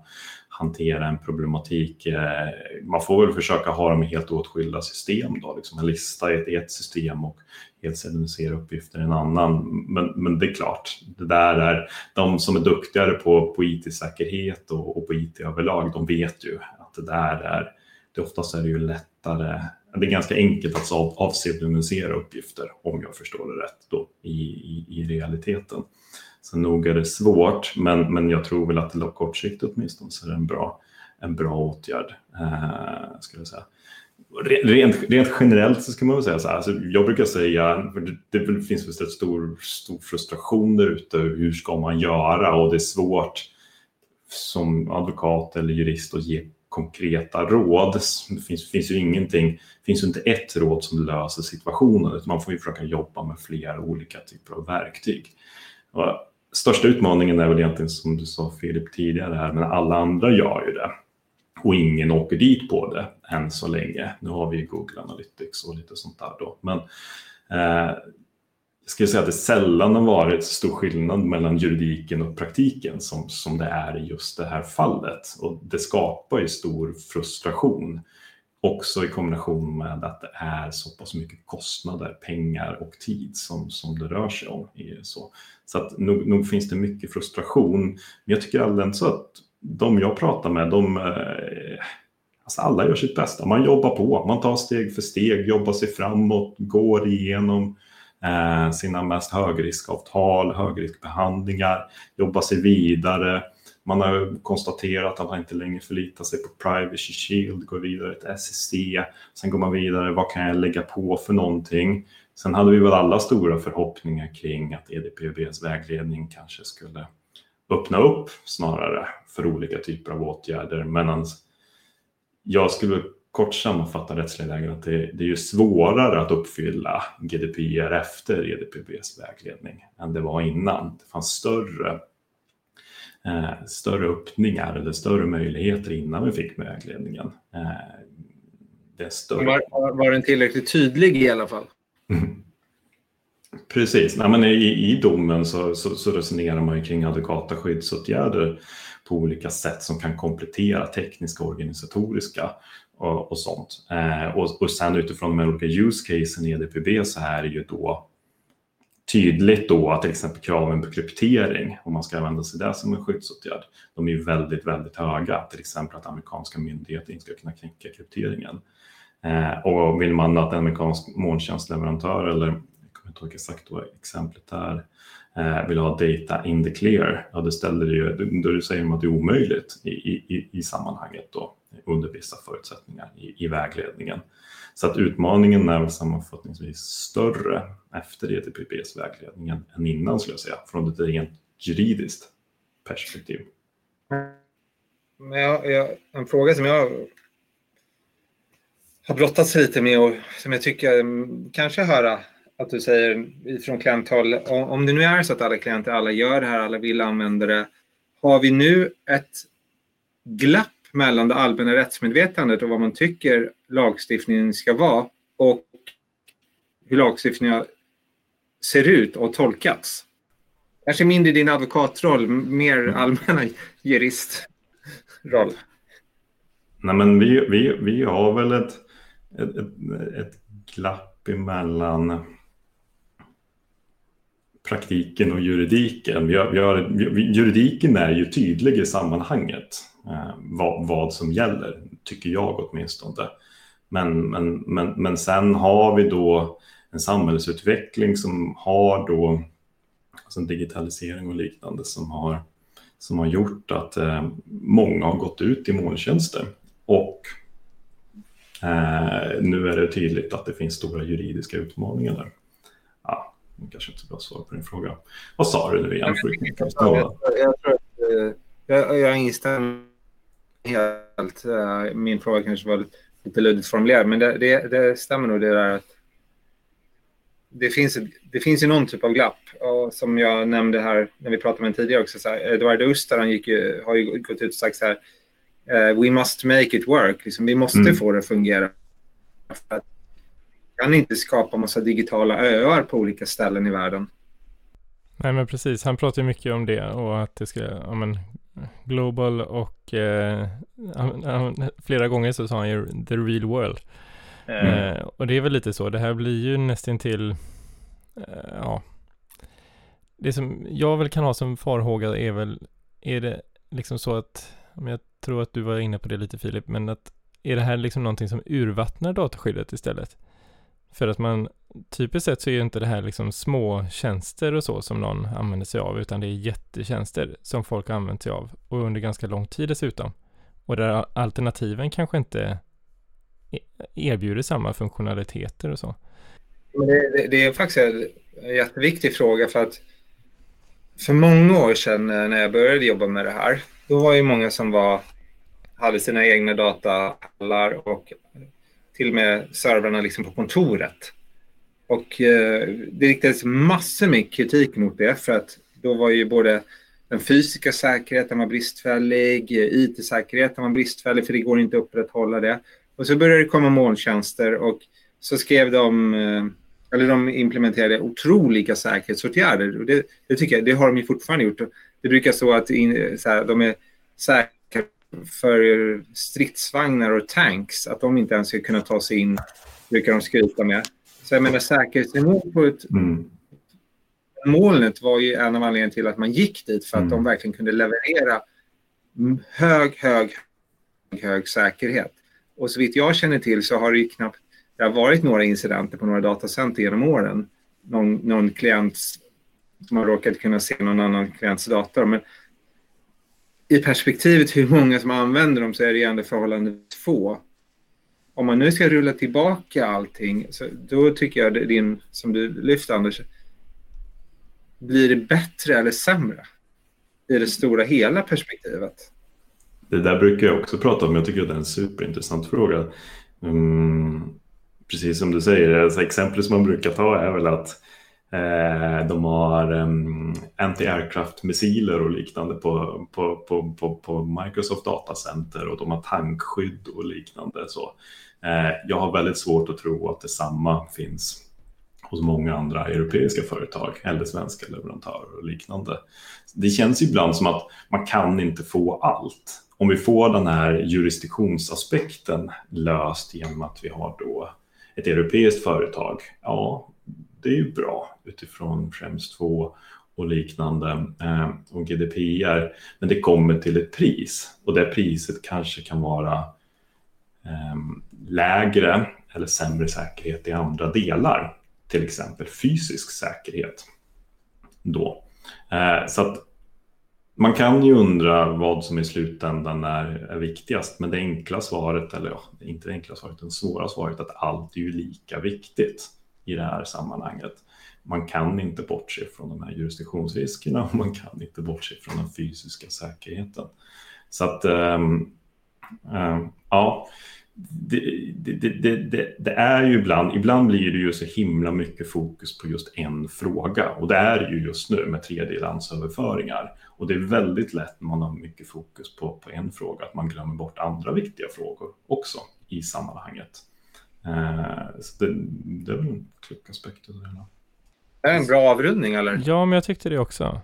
hantera en problematik. Eh, man får väl försöka ha dem i helt åtskilda system. Då, liksom en lista i ett, system och helt pseudonymisera uppgifter i en annan. Men, men det är klart, det där är de som är duktigare på, på IT-säkerhet och, och på IT överlag, de vet ju att det där är, det oftast är det ju lättare det är ganska enkelt att avpseudonymisera uppgifter om jag förstår det rätt då, i, i, i realiteten. Så nog är det svårt, men, men jag tror väl att det kortsiktigt åtminstone så är det en bra, en bra åtgärd. Eh, skulle jag säga. Rent, rent generellt så ska man väl säga så här, alltså jag brukar säga, det, det finns väl en stor, stor frustration där ute, hur ska man göra? Och det är svårt som advokat eller jurist att ge konkreta råd. Det finns, finns ju ingenting, finns ju inte ett råd som löser situationen, utan man får ju försöka jobba med flera olika typer av verktyg. Och största utmaningen är väl egentligen som du sa Filip tidigare här, men alla andra gör ju det. Och ingen åker dit på det än så länge. Nu har vi Google Analytics och lite sånt där då. Men eh, jag skulle säga att det sällan har varit så stor skillnad mellan juridiken och praktiken som, som det är i just det här fallet. Och det skapar ju stor frustration. Också i kombination med att det är så pass mycket kostnader, pengar och tid som, som det rör sig om. Så, så att nog, nog finns det mycket frustration. Men jag tycker allmänt så att de jag pratar med, de, eh, alltså alla gör sitt bästa. Man jobbar på, man tar steg för steg, jobbar sig framåt, går igenom eh, Eh, sina mest högriskavtal, högriskbehandlingar, jobba sig vidare. Man har konstaterat att man inte längre förlitar sig på Privacy Shield, går vidare till SEC, Sen går man vidare, vad kan jag lägga på för någonting? Sen hade vi väl alla stora förhoppningar kring att EDPBs vägledning kanske skulle öppna upp snarare för olika typer av åtgärder. Men jag skulle kort sammanfatta rättsliga lägen att det, det är ju svårare att uppfylla GDPR efter EDPBs vägledning än det var innan. Det fanns större, eh, större öppningar eller större möjligheter innan vi fick vägledningen. Eh, större. Var, var den tillräckligt tydlig i alla fall? Precis, Nej, men i, i domen så, så, så, resonerar man kring adekvata skyddsåtgärder på olika sätt som kan komplettera tekniska och organisatoriska och, och sånt. Eh, och, och sen utifrån de olika use casen i EDPB så här är ju då tydligt då att till exempel kraven på kryptering, om man ska använda sig det som en skyddsåtgärd, de är väldigt, väldigt höga. Till exempel att amerikanska myndigheter inte ska kunna knäcka krypteringen. Eh, och vill man att en amerikansk molntjänstleverantör, eller jag kommer inte ihåg exakt då exemplet där eh, vill ha data in the clear, ja, då, ställer ju, då säger man att det är omöjligt i, i, i sammanhanget då under vissa förutsättningar i, i vägledningen. Så att utmaningen är väl sammanfattningsvis större efter EDPBs vägledning än innan skulle jag säga, från ett rent juridiskt perspektiv. Men jag, jag, en fråga som jag har brottats lite med och som jag tycker kanske höra att du säger från klienthåll, om det nu är så att alla klienter, alla gör det här, alla vill använda det, har vi nu ett glapp mellan det allmänna rättsmedvetandet och vad man tycker lagstiftningen ska vara och hur lagstiftningen ser ut och tolkats. Kanske mindre din advokatroll, mer allmänna juristroll. Nej, men vi, vi, vi har väl ett, ett, ett, ett glapp emellan praktiken och juridiken. Vi har, vi har, juridiken är ju tydlig i sammanhanget eh, vad, vad som gäller, tycker jag åtminstone. Men, men, men, men sen har vi då en samhällsutveckling som har då alltså digitalisering och liknande som har, som har gjort att eh, många har gått ut i molntjänster. Och eh, nu är det tydligt att det finns stora juridiska utmaningar där. Ja, det kanske inte bra svar på din fråga. Vad sa du nu igen? Jag, jag, jag, eh, jag, jag instämmer helt. Eh, min fråga kanske var lite luddigt formulerad, men det, det, det stämmer nog det där att det finns, det finns ju någon typ av glapp. Och som jag nämnde här när vi pratade med tidigare också. Så här, Eduardo Ustar han gick ju, har ju gått ut och sagt så här. Uh, we must make it work. Liksom, vi måste mm. få det att fungera. För att kan inte skapa massa digitala öar på olika ställen i världen. Nej men precis, han pratar ju mycket om det och att det ska, ja men Global och eh, flera gånger så sa han ju the real world. Mm. Eh, och det är väl lite så, det här blir ju nästan till eh, ja, det som jag väl kan ha som farhåga är väl, är det liksom så att, jag tror att du var inne på det lite Filip, men att är det här liksom någonting som urvattnar dataskyddet istället? För att man, typiskt sett så är ju inte det här liksom små tjänster och så som någon använder sig av, utan det är jättetjänster som folk har använt sig av och under ganska lång tid dessutom. Och där alternativen kanske inte e-, erbjuder samma funktionaliteter och så. Det, det, det, är faktiskt en jätteviktig fråga för att för många år sedan eh, när jag började jobba med det här, då var ju många som var, hade sina egna datahallar och till och med servrarna liksom på kontoret. Och eh, det riktades massor med kritik mot det för att då var ju både den fysiska säkerheten var bristfällig, IT-säkerheten var bristfällig för det går inte att upprätthålla det. Och så började det komma molntjänster och så skrev de, eh, eller de implementerade otroliga säkerhetsåtgärder. Och det, det tycker jag, det har de ju fortfarande gjort. Det brukar så att in, så här, de är säkra för stridsvagnar och tanks, att de inte ens ska kunna ta sig in, brukar de skryta med. Så jag menar säkerhetsnivån på ett mm. molnet var ju en av anledningarna till att man gick dit för att mm. de verkligen kunde leverera hög, hög, hög säkerhet. Och så vitt jag känner till så har det ju knappt det har varit några incidenter på några datacenter genom åren. Någon, någon klient som har råkat kunna se någon annan klients dator. Men i perspektivet hur många som använder dem så är det ändå förhållandevis få. Om man nu ska rulla tillbaka allting, så då tycker jag det din, som du lyfte Anders, blir det bättre eller sämre i det stora hela perspektivet? Det där brukar jag också prata om, jag tycker att det är en superintressant fråga. Mm, precis som du säger, alltså exemplet som man brukar ta är väl att Eh, Eh, de har um, anti-aircraft-missiler och liknande på, på, på, på, på Microsoft Datacenter och de har tankskydd och liknande. Så, eh, jag har väldigt svårt att tro att detsamma finns hos många andra europeiska företag eller svenska leverantörer och liknande. Det känns ibland som att man kan inte få allt. Om vi får den här jurisdiktionsaspekten löst genom att vi har då ett europeiskt företag, ja, det är ju bra utifrån främst 2 och liknande eh, och GDPR. Men det kommer till ett pris och det priset kanske kan vara eh, lägre eller sämre säkerhet i andra delar, till exempel fysisk säkerhet. Då. Eh, så att man kan ju undra vad som i slutändan är, är viktigast, men det enkla svaret, eller ja, inte det enkla svaret, det svåra svaret att allt är ju lika viktigt i det här sammanhanget. Man kan inte bortse från de här jurisdiktionsriskerna och man kan inte bortse från den fysiska säkerheten. Så att, ähm, ähm, ja, det, det, det, det, är ju ibland, ibland blir det ju så himla mycket fokus på just en fråga och det är ju just nu med tredjelandsöverföringar. Och det är väldigt lätt när man har mycket fokus på, på en fråga att man glömmer bort andra viktiga frågor också i sammanhanget. Eh, så det, det är väl en klok aspekt. Det är en bra avrundning eller? Ja, men jag tyckte det också.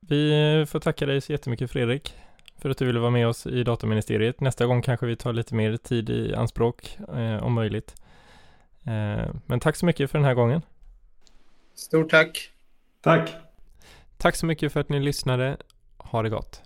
Vi får tacka dig så jättemycket Fredrik för att du ville vara med oss i dataministeriet. Nästa gång kanske vi tar lite mer tid i anspråk eh, om möjligt. Eh, men tack så mycket för den här gången. Stort tack. Tack. Tack så mycket för att ni lyssnade. Ha det gott.